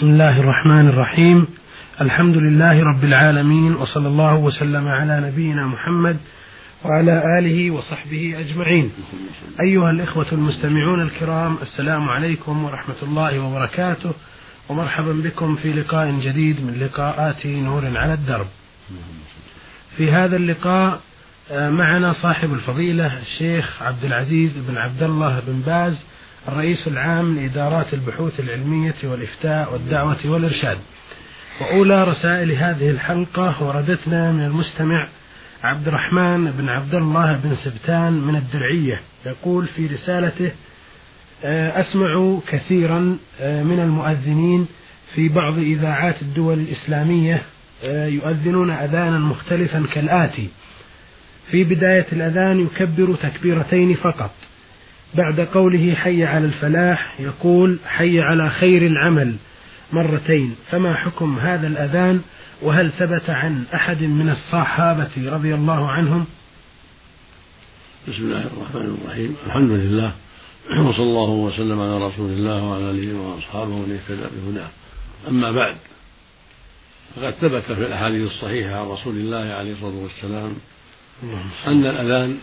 بسم الله الرحمن الرحيم. الحمد لله رب العالمين وصلى الله وسلم على نبينا محمد وعلى آله وصحبه أجمعين. أيها الإخوة المستمعون الكرام السلام عليكم ورحمة الله وبركاته ومرحبا بكم في لقاء جديد من لقاءات نور على الدرب. في هذا اللقاء آه، معنا صاحب الفضيلة الشيخ عبد العزيز بن عبد الله بن باز الرئيس العام لإدارات البحوث العلمية والإفتاء والدعوة والإرشاد. وأولى رسائل هذه الحلقة وردتنا من المستمع عبد الرحمن بن عبد الله بن سبتان من الدرعية. يقول في رسالته آه، أسمع كثيرا آه، من المؤذنين في بعض إذاعات الدول الإسلامية آه، يؤذنون أذانا مختلفا كالآتي. في بداية الأذان يكبر تكبيرتين فقط. بعد قوله حي على الفلاح يقول حي على خير العمل مرتين فما حكم هذا الأذان؟ وهل ثبت عن أحد من الصحابة رضي الله عنهم؟ بسم الله الرحمن الرحيم. الحمد لله وصلى الله وسلم على رسول الله وعلى آله وأصحابه ومن اهتدى بهداه. أما بعد فقد ثبت في الأحاديث الصحيحة عن رسول الله عليه الصلاة والسلام أن الأذان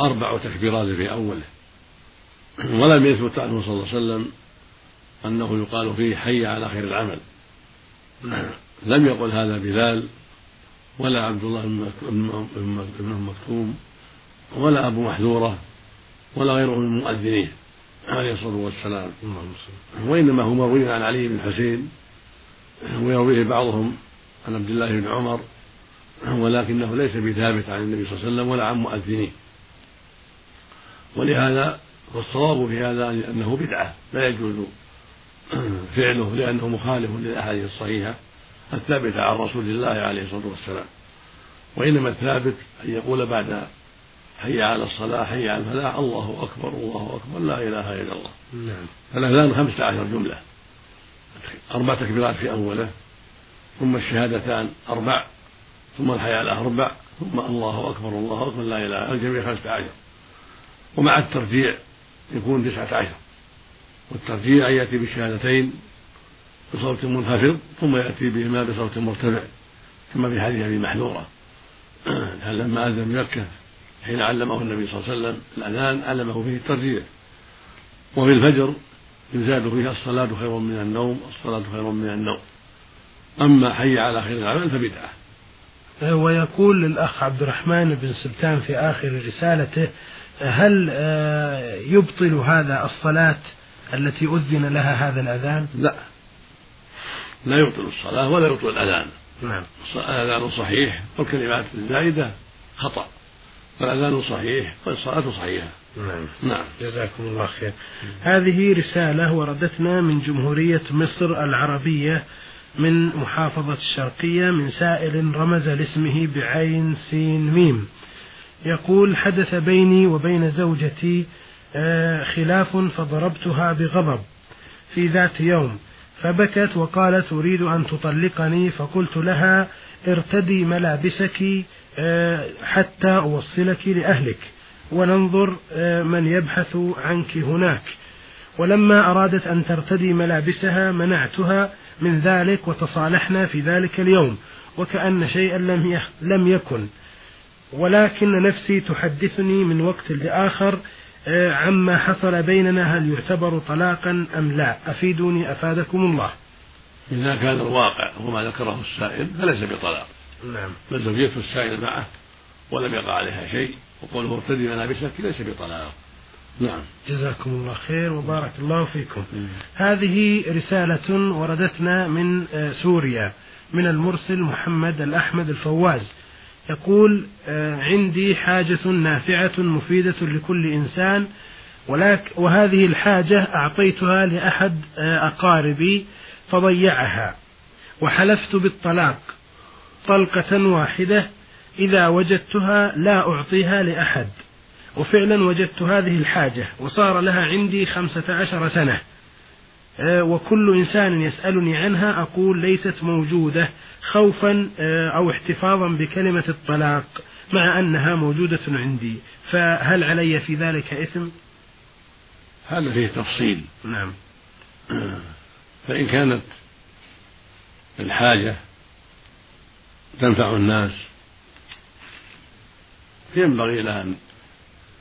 أربع تكبيرات في أوله. ولم يثبت عنه صلى الله عليه وسلم أنه يقال فيه حي على خير العمل. لم يقل هذا بلال ولا عبد الله بن مكتوم ولا أبو محذورة ولا غيره من المؤذنين عليه الصلاة والسلام. وإنما هو مروي عن علي بن الحسين ويرويه بعضهم عن عبد الله بن عمر ولكنه ليس بثابت عن النبي صلى الله عليه وسلم ولا عن مؤذنين ولهذا والصواب في هذا أنه بدعة لا يجوز فعله لأنه مخالف للأحاديث الصحيحة الثابتة عن رسول الله عليه الصلاة والسلام. وإنما الثابت أن يقول بعد حي على الصلاة حي على الفلاح الله أكبر الله أكبر لا إله إلا الله. نعم. فالأذان خمسة عشر جملة. أربع تكبيرات في أوله ثم الشهادتان أربع ثم الحياة أربع ثم الله أكبر الله أكبر لا إله إلا الجميع خمسة عشر. ومع الترجيع يكون تسعة عشر. والترجيع أن يأتي بالشهادتين بصوت منخفض ثم يأتي بهما بصوت مرتفع كما في حديث أبي محذورة. لما أذن بمكة حين علمه النبي صلى الله عليه وسلم الأذان علمه فيه الترجيع. وفي الفجر يزاد فيها الصلاة خير من النوم الصلاة خير من النوم. أما حي على خير العمل فبدعة. ويقول الأخ عبد الرحمن بن سلطان في آخر رسالته هل آه، يبطل هذا الصلاة التي أذن لها هذا الأذان؟ لا. لا يبطل الصلاة ولا يبطل الأذان. نعم. الأذان صحيح والكلمات الزائدة خطأ. فالأذان صحيح والصلاة صحيحة. نعم. نعم. جزاكم الله خير. هذه رسالة وردتنا من جمهورية مصر العربية من محافظة الشرقية من سائل رمز لاسمه بعين سين ميم. يقول حدث بيني وبين زوجتي آه، خلاف فضربتها بغضب في ذات يوم فبكت وقالت أريد أن تطلقني فقلت لها ارتدي ملابسك آه، حتى أوصلك لأهلك وننظر آه، من يبحث عنك هناك. ولما أرادت أن ترتدي ملابسها منعتها من ذلك وتصالحنا في ذلك اليوم وكأن شيئا لم لم يكن. ولكن نفسي تحدثني من وقت لآخر آه، عما حصل بيننا هل يعتبر طلاقا أم لا. أفيدوني أفادكم الله. إذا كان الواقع هو ما ذكره السائل فليس بطلاق. نعم. بل زوجته السائل معه ولم يقع عليها شيء وقوله ارتدي ملابسك ليس بطلاق. نعم. جزاكم الله خير وبارك الله فيكم. هذه رسالة وردتنا من آه، سوريا من المرسل محمد الأحمد الفواز. يقول آه، عندي حاجة نافعة مفيدة لكل إنسان ولك وهذه الحاجة أعطيتها لأحد آه، أقاربي فضيعها وحلفت بالطلاق طلقة واحدة إذا وجدتها لا أعطيها لأحد وفعلا وجدت هذه الحاجة وصار لها عندي خمسة عشر سنة. وكل إنسان يسألني عنها أقول ليست موجودة خوفا آه، أو احتفاظا بكلمة الطلاق مع أنها موجودة عندي. فهل علي في ذلك إثم؟ هذا فيه تفصيل؟ نعم. فإن كانت الحاجة تنفع الناس ينبغي لها أن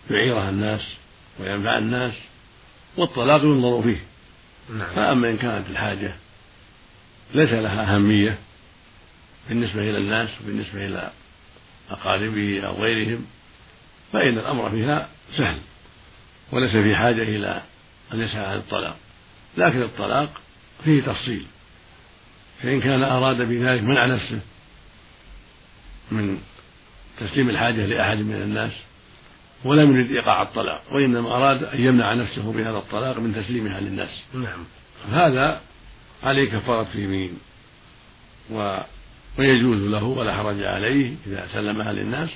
يعيرها الناس وينفع الناس والطلاق ينظر فيه. نعم. فأما إن كانت الحاجة ليس لها أهمية بالنسبة إلى الناس وبالنسبة إلى أقاربه أو غيرهم فإن الأمر فيها سهل وليس في حاجة إلى أن يسعى عن الطلاق لكن الطلاق فيه تفصيل فإن كان أراد بذلك منع نفسه من تسليم الحاجة لأحد من الناس ولم يريد إيقاع الطلاق وإنما أراد أن يمنع نفسه بهذا الطلاق من تسليمها للناس. نعم. هذا عليه كفارة يمين و ويجوز له ولا حرج عليه إذا سلمها للناس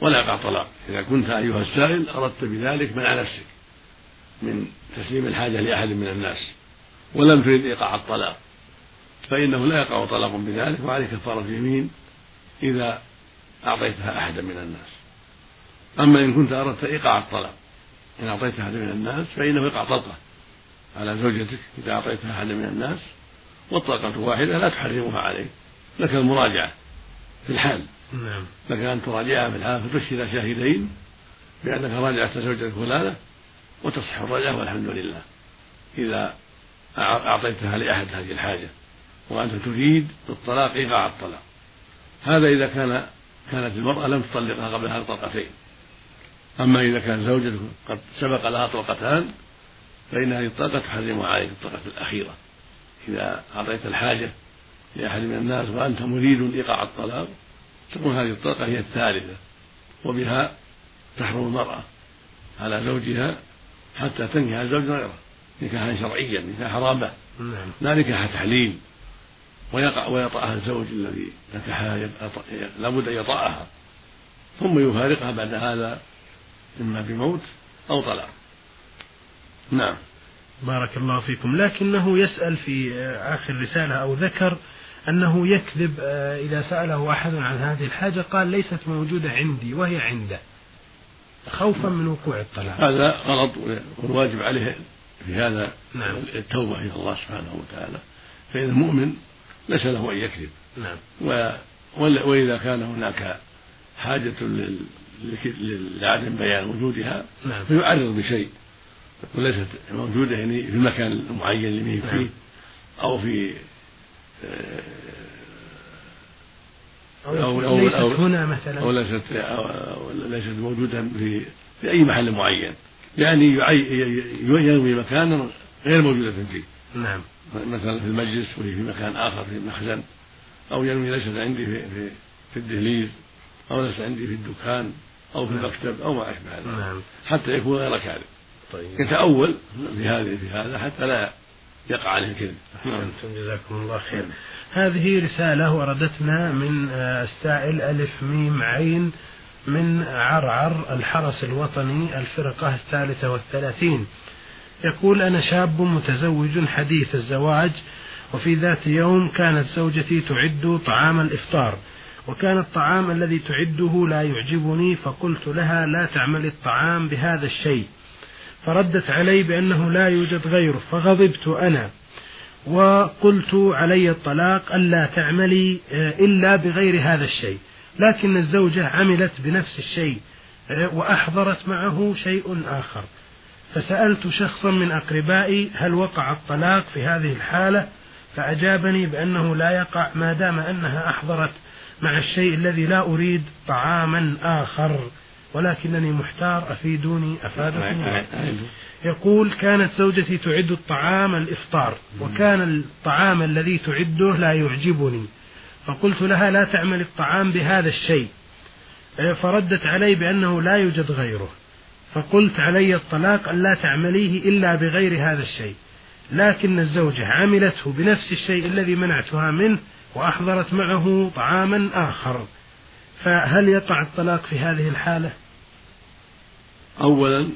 ولا يقع طلاق إذا كنت أيها السائل أردت بذلك منع نفسك من تسليم الحاجة لأحد من الناس ولم تريد إيقاع الطلاق. فإنه لا يقع طلاق بذلك وعليه كفارة يمين إذا أعطيتها أحدا من الناس. أما إن كنت أردت إيقاع الطلاق إن أعطيتها أحدا من الناس فإنه يقع طلقة على زوجتك إذا أعطيتها أحدا من الناس والطلقة واحدة لا تحرمها عليك لك المراجعة في الحال. نعم. لك أن تراجعها في الحال فتشهد شاهدين بأنك راجعت زوجتك فلانة وتصح الرجعة والحمد لله. إذا أعطيتها لأحد هذه الحاجة وأنت تريد الطلاق إيقاع الطلاق. هذا إذا كان كانت المرأة لم تطلقها قبل هذه الطلقتين. أما إذا كان زوجته قد سبق لها طلقتان فإن هذه الطلقة تحرمها عليك الطلقة الأخيرة. إذا أعطيت الحاجة لأحد من الناس وأنت مريد إيقاع الطلاق تكون هذه الطلقة هي الثالثة وبها تحرم المرأة على زوجها حتى تنكح زوج غيره نكاحا شرعيا نكاح حرامة. نعم. لا نكاح تحليل. ويقع ويطأها الزوج الذي نكحها لابد أن يطأها ثم يفارقها بعد هذا إما بموت أو طلاق. نعم. بارك الله فيكم. لكنه يسأل في آخر رسالة أو ذكر أنه يكذب آه، إذا سأله أحد عن هذه الحاجة قال ليست موجودة عندي وهي عنده خوفا من وقوع الطلاق. هذا غلط والواجب عليه في هذا نعم. التوبة إلى الله سبحانه وتعالى. فإن المؤمن ليس له أن يكذب. نعم. و... وإذا كان هناك حاجة لعدم بيان وجودها نعم. فيعرض بشيء وليست موجودة يعني في المكان المعين اللي فيه نعم. أو في أو, أو, أو ليست أو هنا مثلا. أو ليست أو ليست موجودة في في أي محل معين. يعني ينوي مكانا غير موجودة فيه. نعم. مثلا في المجلس وهي في مكان آخر في مخزن أو ينوي ليست عندي في في, في الدهليز أو ليست عندي في الدكان. أو في نعم. المكتب أو ما أشبه ذلك نعم. حتى يكون غير كاذب طيب. يتأول في هذه في هذا حتى لا يقع عليه الكذب أحسنتم جزاكم الله خير هذه رسالة وردتنا من آه، السائل ألف ميم عين من عرعر الحرس الوطني الفرقة الثالثة والثلاثين يقول أنا شاب متزوج حديث الزواج وفي ذات يوم كانت زوجتي تعد طعام الإفطار وكان الطعام الذي تعده لا يعجبني فقلت لها لا تعمل الطعام بهذا الشيء. فردت علي بأنه لا يوجد غيره فغضبت أنا. وقلت علي الطلاق ألا تعملي آه، إلا بغير هذا الشيء. لكن الزوجة عملت بنفس الشيء آه، وأحضرت معه شيء آخر. فسألت شخصا من أقربائي هل وقع الطلاق في هذه الحالة فأجابني بأنه لا يقع ما دام أنها أحضرت مع الشيء الذي لا أريد طعاما آخر ولكنني محتار أفيدوني أفادكم. يقول كانت زوجتي تعد الطعام الإفطار وكان الطعام الذي تعده لا يعجبني. فقلت لها لا تعمل الطعام بهذا الشيء. فردت علي بأنه لا يوجد غيره. فقلت علي الطلاق أن لا تعمليه إلا بغير هذا الشيء. لكن الزوجة عملته بنفس الشيء الذي منعتها منه وأحضرت معه طعاما آخر. فهل يقع الطلاق في هذه الحالة؟ أولا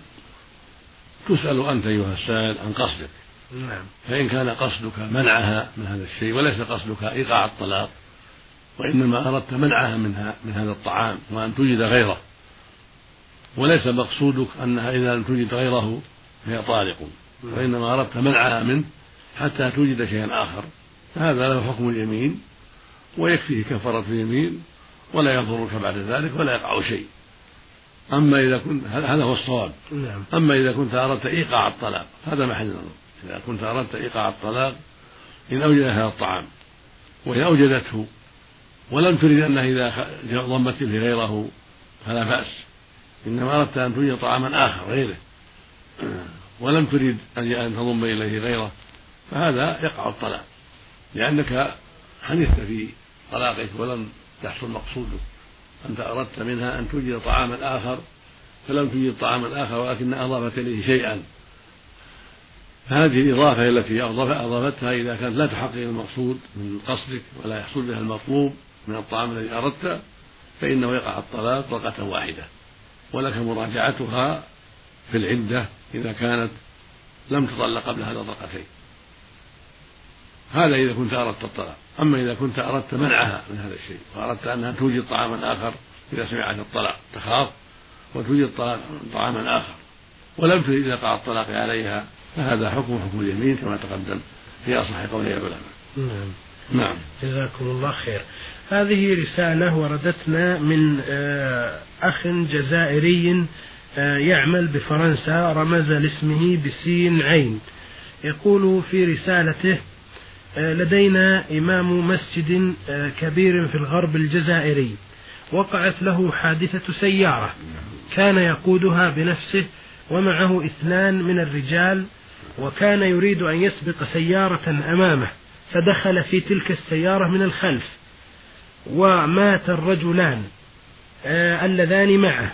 تسأل أنت أيها السائل عن قصدك. نعم. فإن كان قصدك منعها من هذا الشيء وليس قصدك إيقاع الطلاق وإنما أردت منعها منها من هذا الطعام وأن توجد غيره. وليس مقصودك أنها إذا لم توجد غيره فهي طالق. وإنما أردت منعها منه حتى توجد شيئا آخر. فهذا له حكم اليمين ويكفيه كفارة اليمين ولا يضرك بعد ذلك ولا يقع شيء. أما إذا كنت هذا هو الصواب. نعم. أما إذا كنت أردت إيقاع الطلاق هذا محل النظر إذا كنت أردت إيقاع الطلاق إن أوجد هذا الطعام وهي أوجدته ولم تريد أنه إذا ضمت إليه غيره فلا بأس. إنما أردت أن توجد طعاما آخر غيره. ولم تريد أن تضم إليه غيره فهذا يقع الطلاق. لأنك حنثت في طلاقك ولم يحصل مقصودك أنت أردت منها أن توجد طعاما آخر فلم توجد طعاما آخر ولكن أضافت إليه شيئا. فهذه الإضافة التي أضافتها إذا كانت لا تحقق المقصود من قصدك ولا يحصل بها المطلوب من الطعام الذي أردت فإنه يقع الطلاق طلقة واحدة. ولك مراجعتها في العدة إذا كانت لم تطلق قبل هذا طلقتين هذا إذا كنت أردت الطلاق. أما إذا كنت أردت منعها من هذا الشيء وأردت أنها توجد طعاما آخر إذا سمعت الطلاق تخاف وتوجد طعاما آخر. ولم تريد إيقاع الطلاق عليها فهذا حكم حكم اليمين كما تقدم في أصح قول العلماء. نعم. نعم. جزاكم الله خير. هذه رسالة وردتنا من آه، أخ جزائري آه، يعمل بفرنسا رمز لاسمه بسين عين. يقول في رسالته لدينا إمام مسجد كبير في الغرب الجزائري. وقعت له حادثة سيارة كان يقودها بنفسه ومعه اثنان من الرجال وكان يريد أن يسبق سيارة أمامه فدخل في تلك السيارة من الخلف. ومات الرجلان آه اللذان معه.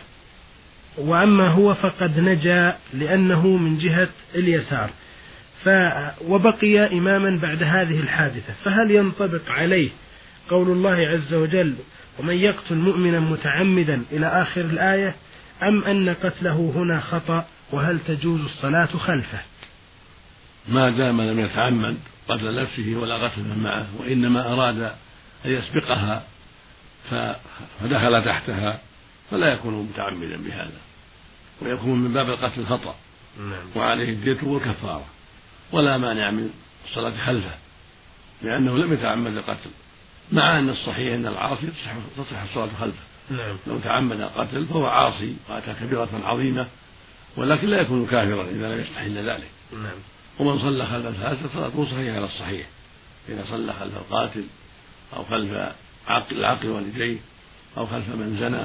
وأما هو فقد نجا لأنه من جهة اليسار. ف وبقي إماما بعد هذه الحادثة فهل ينطبق عليه قول الله عز وجل ومن يقتل مؤمنا متعمدا إلى آخر الآية أم أن قتله هنا خطأ وهل تجوز الصلاة خلفه ما دام لم يتعمد قتل نفسه ولا قتل من معه وإنما أراد أن يسبقها فدخل تحتها فلا يكون متعمدا بهذا ويكون من باب القتل خطأ نعم. وعليه الدية والكفارة ولا مانع من الصلاة خلفه لأنه لم يتعمد القتل مع أن الصحيح أن العاصي تصح, الصلاة خلفه. نعم. لو تعمد القتل فهو عاصي وأتى كبيرة عظيمة ولكن لا يكون كافرا إذا لم يستحل ذلك. نعم. ومن صلى خلف الفاسق صلاته صحيحة على الصحيح. إذا صلى خلف القاتل أو خلف عقل العقل والديه أو خلف من زنى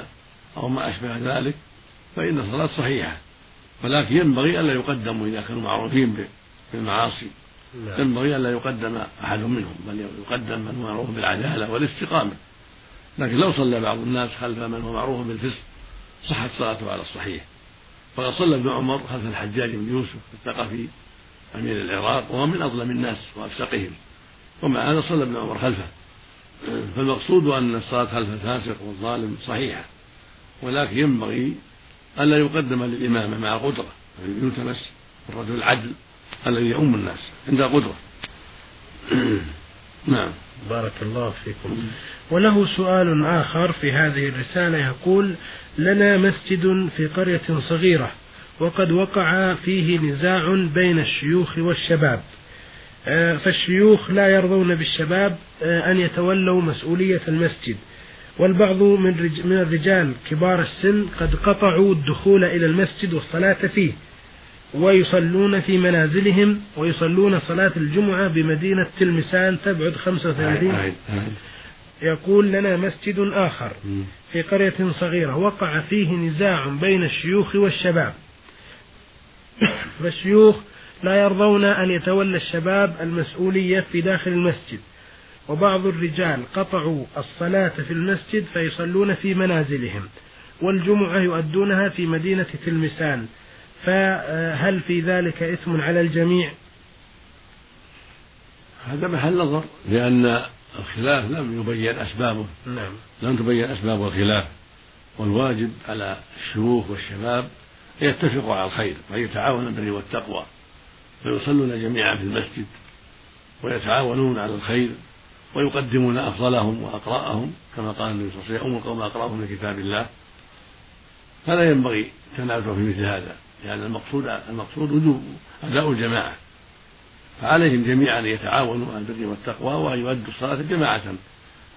أو ما أشبه ذلك فإن الصلاة صحيحة. ولكن ينبغي ألا يقدموا إذا كانوا معروفين بالمعاصي نعم. ينبغي ألا يقدم أحد منهم بل يقدم من هو معروف بالعدالة والاستقامة. لكن لو صلى بعض الناس خلف من هو معروف بالفسق صحت صلاته على الصحيح. فقد صلى ابن عمر خلف الحجاج بن يوسف الثقفي أمير العراق وهو من أظلم الناس وأفسقهم. ومع هذا صلى ابن عمر خلفه. فالمقصود أن الصلاة خلف الفاسق والظالم صحيحة. ولكن ينبغي ألا يقدم للإمامة مع قدرة يلتمس الرجل العدل. الذي يؤم الناس عند قدرة نعم. بارك الله فيكم. وله سؤال آخر في هذه الرسالة يقول لنا مسجد في قرية صغيرة وقد وقع فيه نزاع بين الشيوخ والشباب. آه، فالشيوخ لا يرضون بالشباب آه، أن يتولوا مسؤولية المسجد. والبعض من من الرجال كبار السن قد قطعوا الدخول إلى المسجد والصلاة فيه. ويصلون في منازلهم ويصلون صلاة الجمعة بمدينة تلمسان تبعد 35 يقول لنا مسجد آخر في قرية صغيرة وقع فيه نزاع بين الشيوخ والشباب. فالشيوخ لا يرضون أن يتولى الشباب المسؤولية في داخل المسجد. وبعض الرجال قطعوا الصلاة في المسجد فيصلون في منازلهم. والجمعة يؤدونها في مدينة تلمسان. فهل في ذلك إثم على الجميع؟ هذا محل نظر لأن الخلاف لم يبين أسبابه. نعم. لم تبين أسباب الخلاف والواجب على الشيوخ والشباب أن يتفقوا على الخير وأن يتعاونوا بالبر والتقوى فيصلون جميعا في المسجد ويتعاونون على الخير ويقدمون أفضلهم وأقرأهم كما قال النبي صلى الله عليه وسلم أم القوم أقرأهم من كتاب الله. فلا ينبغي التنازع في مثل هذا. لأن المقصود المقصود وجوب أداء الجماعة. فعليهم جميعا أن يتعاونوا على البر والتقوى وأن يؤدوا الصلاة جماعة.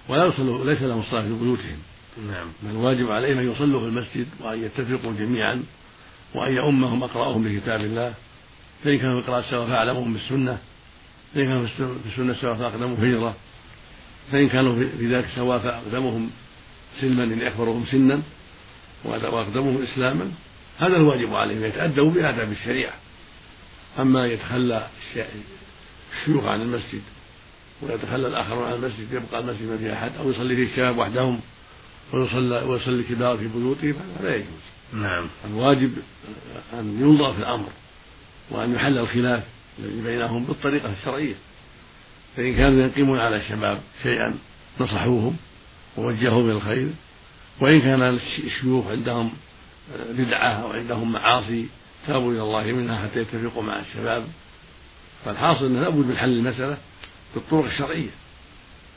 ولا يصلوا ليس لهم الصلاة في بيوتهم. نعم. بل الواجب عليهم أن يصلوا في المسجد وأن يتفقوا جميعا وأن يؤمهم أقرأهم بكتاب الله. فإن كانوا في القراءة سواء فأعلمهم بالسنة فإن كانوا في السنة سواء فأقدمهم هجرة فإن كانوا في ذلك سواء فأقدمهم سلما إن أكبرهم سنا وأقدمهم إسلاما. هذا الواجب عليهم يتأدبوا بآداب الشريعة. أما يتخلى الشيوخ عن المسجد ويتخلى الآخرون عن المسجد يبقى المسجد ما فيه أحد أو يصلي فيه الشباب وحدهم ويصلي ويصلي الكبار في بيوتهم هذا لا يجوز. نعم. الواجب أن ينظر في الأمر وأن يحل الخلاف الذي بينهم بالطريقة الشرعية. فإن كانوا يقيمون على الشباب شيئا نصحوهم إلى الخير وإن كان الشيوخ عندهم بدعة أو عندهم معاصي تابوا إلى الله منها حتى يتفقوا مع الشباب. فالحاصل أنه لابد من حل المسألة بالطرق الشرعية.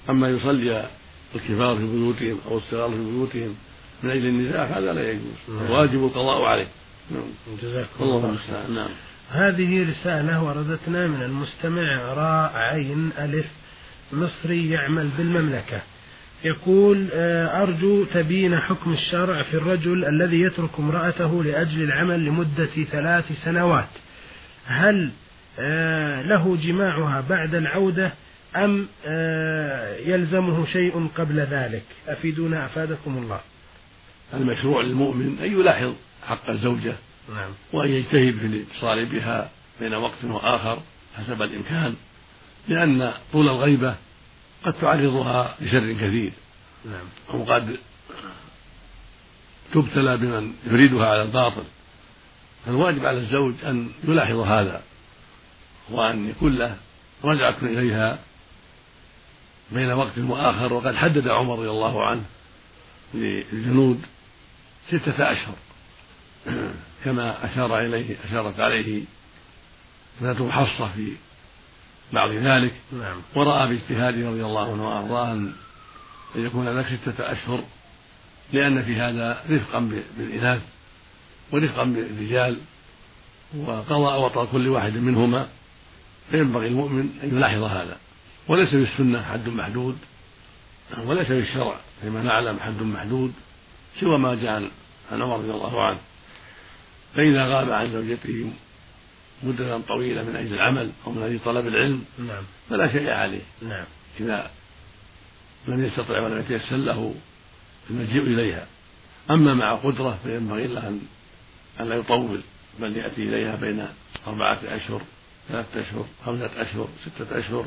أما يصلي الكبار في بيوتهم أو الصغار في بيوتهم من أجل النزاع فهذا لا يجوز. نعم. الواجب القضاء عليه. نعم. جزاكم الله المستعان. نعم. هذه رسالة وردتنا من المستمع راء عين ألف مصري يعمل بالمملكة. يقول آه، أرجو تبين حكم الشرع في الرجل الذي يترك امرأته لأجل العمل لمدة ثلاث سنوات. هل آه، له جماعها بعد العودة أم آه، يلزمه شيء قبل ذلك؟ أفيدونا أفادكم الله. المشروع للمؤمن أن يلاحظ حق الزوجة نعم. وأن يجتهد في الاتصال بها بين وقت وآخر حسب الإمكان لأن طول الغيبة قد تعرضها لشر كثير. نعم. أو قد تبتلى بمن يريدها على الباطل. فالواجب على الزوج أن يلاحظ هذا وأن يكون له رجعة إليها بين وقت وآخر وقد حدد عمر رضي الله عنه للجنود ستة أشهر. كما أشار إليه أشارت عليه ابنته حفصة في بعض ذلك نعم. ورأى باجتهاده رضي الله عنه وأرضاه أن يكون لك ستة أشهر لأن في هذا رفقا بالإناث ورفقا بالرجال وقضاء وطأ كل واحد منهما. فينبغي المؤمن أن يلاحظ هذا. وليس في السنة حد محدود وليس في الشرع فيما نعلم حد محدود سوى ما جاء عن عمر رضي الله عنه. فإذا غاب عن زوجته مدة طويلة من أجل العمل أو من أجل طلب العلم. نعم. فلا شيء عليه. نعم. إذا لم يستطع ولم يتيسر له المجيء إليها. أما مع قدرة فينبغي له أن أن لا يطول بل يأتي إليها بين أربعة أشهر ثلاثة أشهر خمسة أشهر ستة أشهر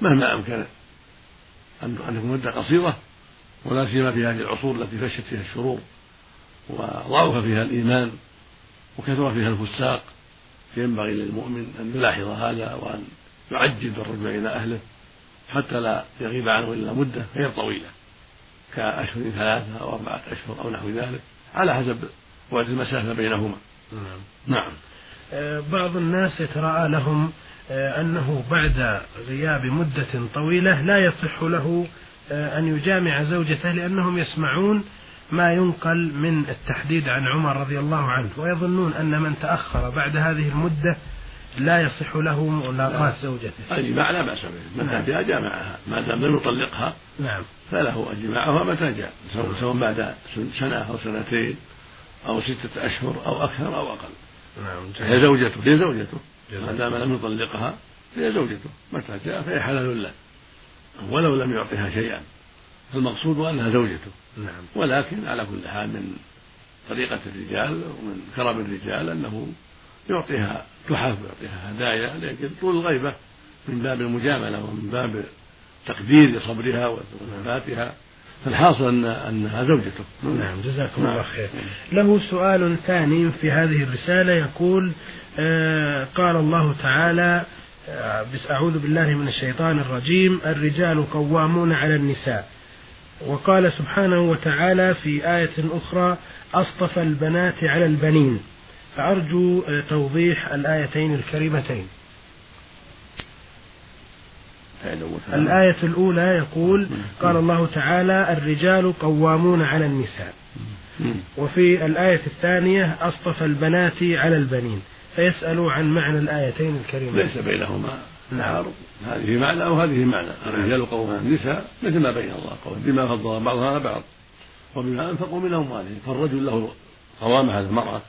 مهما أمكن. أن تكون مدة قصيرة ولا سيما في هذه العصور التي فشت فيها الشرور وضعف فيها الإيمان وكثر فيها الفساق فينبغي للمؤمن أن يلاحظ هذا وأن يعجل بالرجوع إلى أهله حتى لا يغيب عنه إلا مدة غير طويلة كأشهر ثلاثة أو أربعة أشهر أو نحو ذلك على حسب بعد المسافة بينهما. نعم. نعم. آه، بعض الناس يتراءى لهم آه، أنه بعد غياب مدة طويلة لا يصح له آه، أن يجامع زوجته لأنهم يسمعون ما ينقل من التحديد عن عمر رضي الله عنه ويظنون أن من تأخر بعد هذه المدة لا يصح له ملاقاة زوجته. الجماع لا بأس به. متى جاء جامعها ما دام لم يطلقها نعم. فله الجماع متى جاء سواء بعد سنة أو سنتين أو ستة أشهر أو أكثر أو أقل. نعم هي زوجته هي زوجته. ما دام لم يطلقها فهي زوجته. متى جاء فهي حلال له. ولو لم يعطها شيئا. المقصود أنها زوجته. نعم. ولكن على كل حال من طريقة الرجال ومن كرم الرجال أنه يعطيها تحف ويعطيها هدايا لكن طول الغيبة من باب المجاملة ومن باب تقدير صبرها وثباتها. فالحاصل أن أنها زوجته. نعم جزاكم نعم. الله خير. له سؤال ثاني في هذه الرسالة. يقول آه قال الله تعالى آه أعوذ بالله من الشيطان الرجيم الرجال قوامون على النساء. وقال سبحانه وتعالى في آية أخرى أصطفى البنات على البنين. فأرجو توضيح الآيتين الكريمتين. الآية الأولى يقول قال الله تعالى الرجال قوامون على النساء. وفي الآية الثانية أصطفى البنات على البنين. فيسأل عن معنى الآيتين الكريمتين. ليس بينهما. نعم. هذه معنى أو هذه معنى. الرجال قوم النساء مثل ما بين الله قول بما فضل بعضها على بعض. وبما أنفقوا من أموالهم. فالرجل له قوامة على المرأة.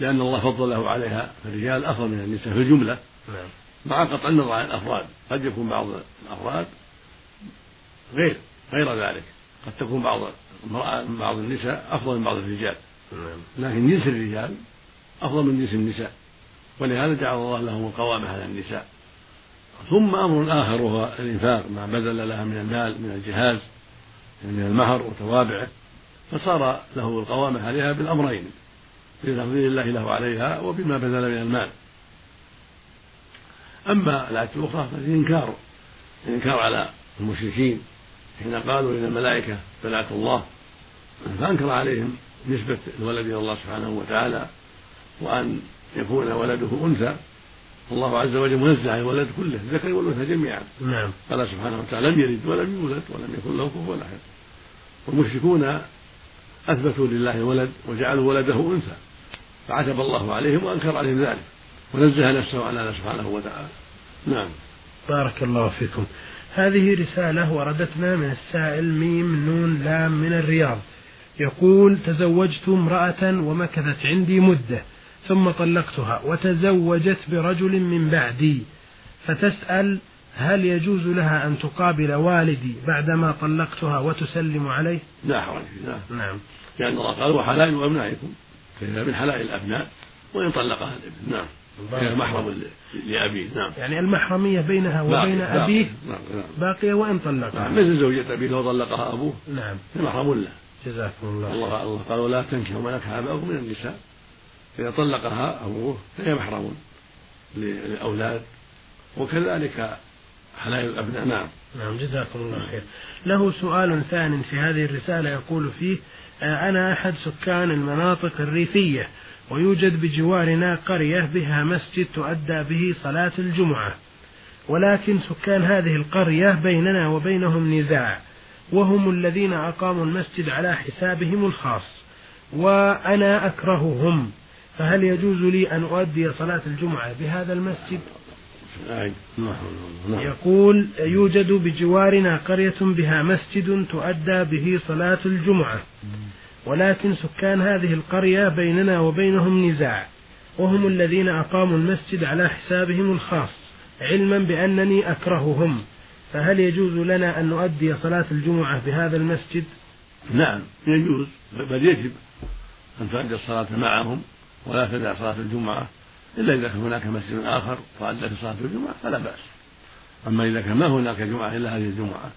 لأن الله فضله عليها. فالرجال أفضل من النساء. في الجملة نعم. مع قطع النظر عن الأفراد. قد يكون بعض الأفراد غير غير ذلك. قد تكون بعض بعض النساء أفضل من بعض الرجال. نعم. لكن جنس الرجال أفضل من جنس النساء. ولهذا جعل الله لهم القوامة على النساء. ثم أمر آخر وهو الإنفاق ما بذل لها من المال من الجهاز من المهر وتوابعه فصار له القوامة عليها بالأمرين بتفضيل الله له عليها وبما بذل من المال. أما الآية الأخرى فالإنكار الإنكار على المشركين حين قالوا إن الملائكة بنات الله فأنكر عليهم نسبة الولد إلى الله سبحانه وتعالى وأن يكون ولده أنثى. الله عز وجل منزه عن الولد كله الذكر والأنثى جميعا. نعم. قال سبحانه وتعالى لم يلد ولم يولد ولم يكن له كفوا أحد. والمشركون أثبتوا لله ولد وجعلوا ولده أنثى فعتب الله عليهم وأنكر عليهم ذلك ونزه نفسه عن الله سبحانه وتعالى. نعم. بارك الله فيكم. هذه رسالة وردتنا من السائل ميم نون لام من الرياض. يقول تزوجت امرأة ومكثت عندي مدة. ثم طلقتها وتزوجت برجل من بعدي. فتسأل هل يجوز لها أن تقابل والدي بعدما طلقتها وتسلم عليه؟ لا حرج فيه نعم. لأن الله قال وحلائل أبنائكم فإذا من حلائل الأبناء وإن طلقها الابن. نعم. هي محرم لأبيه. نعم. يعني المحرمية بينها وبين باقية أبيه نعم نعم. باقية وإن طلقها. نعم. مثل زوجة أبيه لو طلقها أبوه. نعم. محرم له. جزاكم الله الله الله قال ولا تنكحوا ما نكح آباؤكم من النساء. إذا طلقها أبوه فهي محرم للأولاد وكذلك حلال الأبناء. نعم. نعم جزاكم الله خير. له سؤال ثان في هذه الرسالة يقول فيه آه، أنا أحد سكان المناطق الريفية ويوجد بجوارنا قرية بها مسجد تؤدى به صلاة الجمعة ولكن سكان هذه القرية بيننا وبينهم نزاع وهم الذين أقاموا المسجد على حسابهم الخاص وأنا أكرههم. فهل يجوز لي أن أؤدي صلاة الجمعة بهذا المسجد؟ يقول يوجد بجوارنا قرية بها مسجد تؤدى به صلاة الجمعة. ولكن سكان هذه القرية بيننا وبينهم نزاع. وهم الذين أقاموا المسجد على حسابهم الخاص علما بأنني أكرههم. فهل يجوز لنا أن نؤدي صلاة الجمعة بهذا المسجد؟ نعم يجوز بل يجب أن تؤدي الصلاة معهم. ولا تدع صلاة الجمعة إلا إذا كان هناك مسجد آخر وأدى في صلاة الجمعة فلا بأس. أما إذا كان ما هناك جمعة إلا هذه الجمعة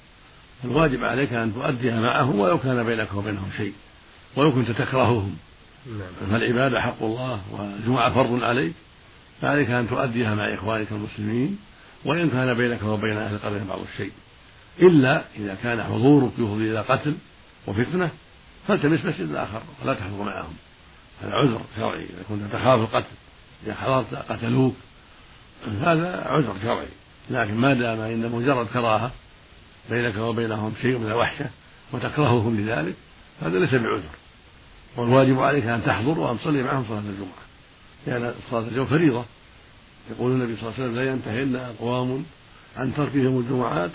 الواجب عليك أن تؤديها معهم ولو كان بينك وبينهم شيء ولو كنت تكرههم. نعم. فالعبادة حق الله والجمعة فرض عليك. فعليك أن تؤديها مع إخوانك المسلمين وإن كان بينك وبين أهل القرية بعض الشيء. إلا إذا كان حضورك يفضي إلى قتل وفتنة فالتمس مسجد آخر ولا تحضر معهم. هذا عذر شرعي إذا كنت تخاف القتل إذا حضرت قتلوك هذا عذر شرعي. لكن ما دام إن مجرد كراهة بينك وبينهم شيء من الوحشة وتكرههم لذلك هذا ليس بعذر. والواجب عليك أن تحضر وأن تصلي معهم صلاة الجمعة. لأن صلاة الجمعة فريضة. يقول النبي صلى الله عليه وسلم لا ينتهين أقوام عن تركهم الجمعات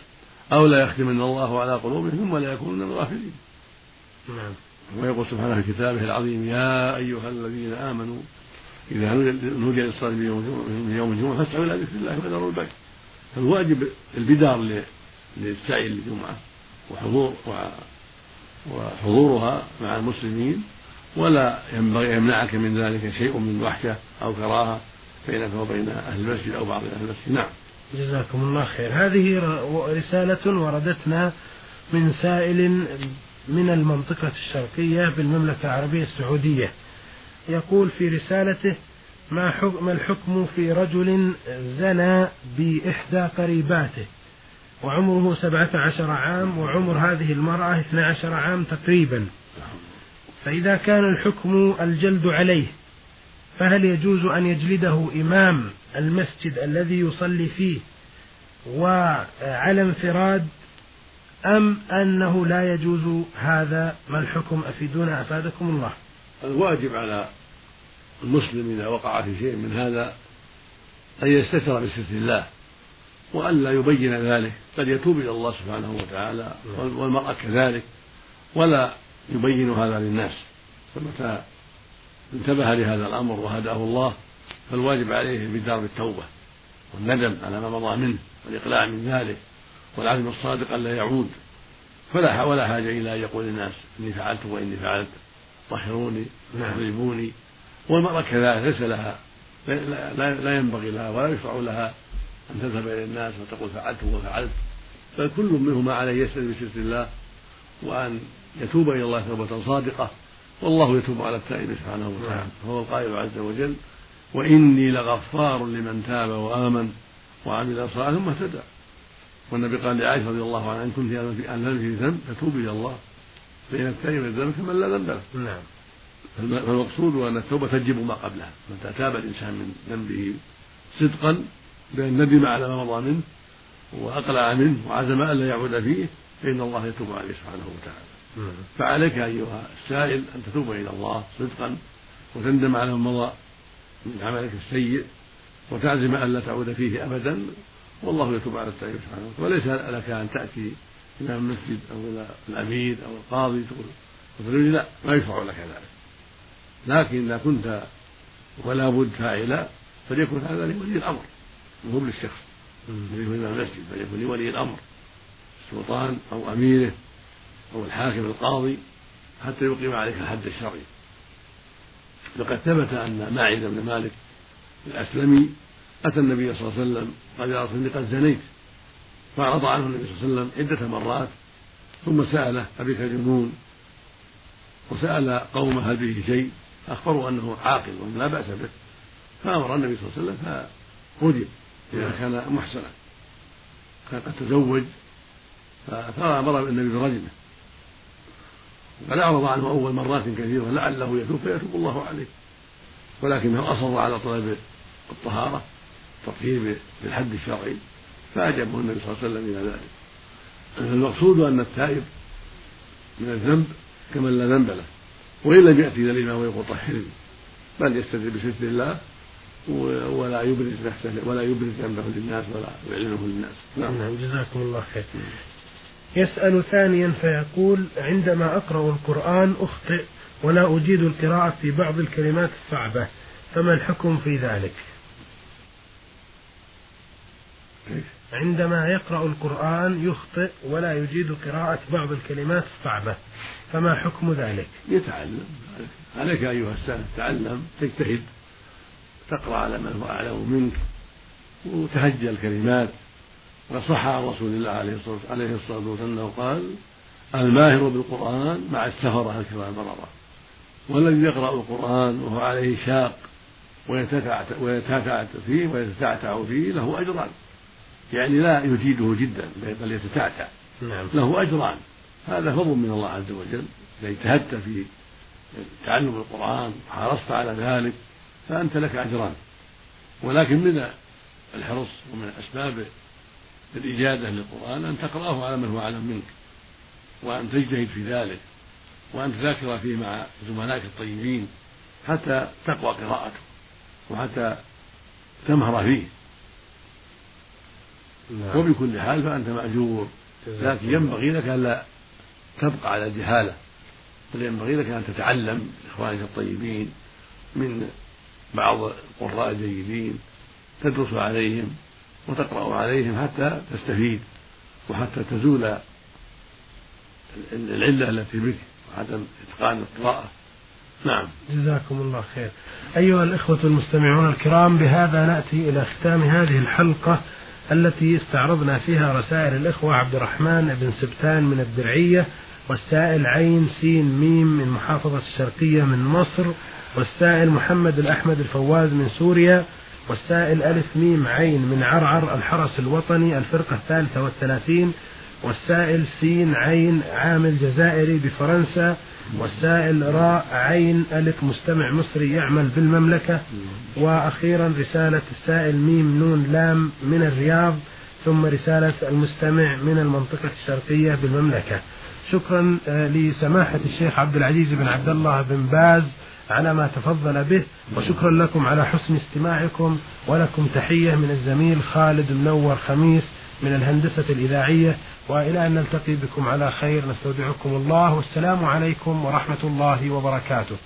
أو لا يختمن الله على قلوبهم ثم لا يكونون من الغافلين. نعم. ويقول سبحانه في كتابه العظيم يا أيها الذين آمنوا إذا نودي للصلاة من يوم الجمعة فاسعوا إلى ذكر الله وذروا البيع. فالواجب البدار للسعي للجمعة وحضور وحضورها مع المسلمين ولا ينبغي يمنعك من ذلك شيء من وحشة أو كراهة بينك وبين أهل المسجد أو بعض أهل المسجد. نعم. جزاكم الله خير. هذه رسالة وردتنا من سائل من المنطقة الشرقية بالمملكة العربية السعودية. يقول في رسالته ما حكم الحكم في رجل زنى بإحدى قريباته؟ وعمره سبعة عشر عام وعمر هذه المرأة اثنى عشر عام تقريبا. فإذا كان الحكم الجلد عليه فهل يجوز أن يجلده إمام المسجد الذي يصلي فيه؟ وعلى انفراد أم أنه لا يجوز هذا؟ ما الحكم؟ أفيدونا أفادكم الله. الواجب على المسلم إذا وقع في شيء من هذا أن يستتر بستر الله وألا يبين ذلك. قد يتوب إلى الله سبحانه وتعالى والمرأة كذلك ولا يبين هذا للناس. فمتى انتبه لهذا الأمر وهداه الله فالواجب عليه بدار التوبة والندم على ما مضى منه والإقلاع من ذلك. والعزم الصادق ألا يعود. فلا ولا حاجة إلى أن يقول الناس إني فعلت وإني فعلت طهروني اضربوني نعم. والمرأة كذلك ليس لها لا, لا ينبغي لها ولا يشرع لها أن تذهب إلى الناس وتقول فعلت وفعلت. بل كل منهما عليه يسأل بستر الله وأن يتوب إلى الله توبة صادقة. والله يتوب على التائب سبحانه وتعالى. نعم. هو القائل عز وجل وإني لغفار لمن تاب وآمن وعمل صالحا ثم اهتدى. والنبي قال لعائشة رضي الله عنها إن كنت أن في ذنب فتوب إلى الله فإن التائب الذنب كمن لا ذنب له. نعم. فالمقصود أن التوبة تجب ما قبلها. متى تاب الإنسان من ذنبه صدقا بأن ندم على ما مضى منه وأقلع منه وعزم ألا يعود فيه فإن الله يتوب عليه سبحانه وتعالى. نعم. فعليك أيها السائل أن تتوب إلى الله صدقا وتندم على ما مضى من عملك السيء وتعزم ألا تعود فيه أبدا والله يتوب على التائب سبحانه وتعالى. وليس لك أن تأتي إلى المسجد أو إلى الأمير أو القاضي تقول لا ما يشرع لك ذلك. لكن إذا كنت ولا بد فاعلا فليكن هذا لولي الأمر. مو للشخص الذي هو إمام المسجد فليكن لولي الأمر. السلطان أو أميره أو الحاكم القاضي حتى يقيم عليك الحد الشرعي. لقد ثبت أن ماعز بن مالك الأسلمي أتى النبي صلى الله عليه وسلم قال يا رسول قد زنيت. فأعرض عنه النبي صلى الله عليه وسلم عدة مرات ثم سأله أبيك جنون وسأل قومه هل به شيء؟ أخبروا أنه عاقل وأنه لا بأس به. فأمر النبي صلى الله عليه وسلم فرجم إذا كان محسنا. كان قد تزوج فأمر النبي برجمه وقد أعرض عنه أول مرات كثيرة لعله يتوب فيتوب الله عليه. ولكنه أصر على طلب الطهارة. التطهير بالحد الشرعي فأجابه النبي صلى الله عليه وسلم إلى ذلك. المقصود أن التائب من الذنب كمن لا ذنب له وإن لم يأتي إلى الإمام ويقول طهرني بل يستدل بستر الله ولا يبرز نفسه ولا يبرز ذنبه للناس ولا يعلنه للناس. نعم, نعم جزاكم الله خير. يسأل ثانيا فيقول عندما أقرأ القرآن أخطئ ولا أجيد القراءة في بعض الكلمات الصعبة فما الحكم في ذلك؟ عندما يقرأ القرآن يخطئ ولا يجيد قراءة بعض الكلمات الصعبة فما حكم ذلك؟ يتعلم. عليك أيها السائل تعلم تجتهد تقرأ على من هو أعلم منك وتهجى الكلمات. وصح عن رسول الله عليه الصلاة والسلام أنه قال الماهر بالقرآن مع السفرة الكرام بررة والذي يقرأ القرآن وهو عليه شاق ويتتعتع فيه ويتتعتع فيه له أجران. يعني لا يجيده جدا بل يتتعتع. نعم. له أجران. هذا فضل من الله عز وجل. إذا اجتهدت في تعلم القرآن وحرصت على ذلك فأنت لك أجران. ولكن من الحرص ومن أسباب الإجادة للقرآن أن تقرأه على من هو أعلم منك وأن تجتهد في ذلك وأن تذاكر فيه مع زملائك الطيبين حتى تقوى قراءته وحتى تمهر فيه. نعم. وبكل حال فأنت مأجور. لكن ينبغي لك ألا تبقى على الجهالة بل ينبغي لك أن تتعلم إخوانك الطيبين من بعض القراء الجيدين تدرس عليهم وتقرأ عليهم حتى تستفيد وحتى تزول العلة التي بك وعدم إتقان القراءة. نعم. جزاكم الله خير. أيها الإخوة المستمعون الكرام بهذا نأتي إلى ختام هذه الحلقة. التي استعرضنا فيها رسائل الإخوة عبد الرحمن بن سبتان من الدرعية والسائل عين سين ميم من محافظة الشرقية من مصر والسائل محمد الأحمد الفواز من سوريا والسائل ألف ميم عين من عرعر الحرس الوطني الفرقة الثالثة والثلاثين والسائل سين عين عامل جزائري بفرنسا والسائل راء عين ألف مستمع مصري يعمل بالمملكة. وأخيرا رسالة السائل ميم نون لام من الرياض ثم رسالة المستمع من المنطقة الشرقية بالمملكة. شكرا آه، لسماحة الشيخ عبد العزيز بن عبد الله بن باز على ما تفضل به. وشكرا لكم على حسن استماعكم ولكم تحية من الزميل خالد منور خميس. من الهندسة الإذاعية وإلى أن نلتقي بكم على خير نستودعكم الله والسلام عليكم ورحمة الله وبركاته.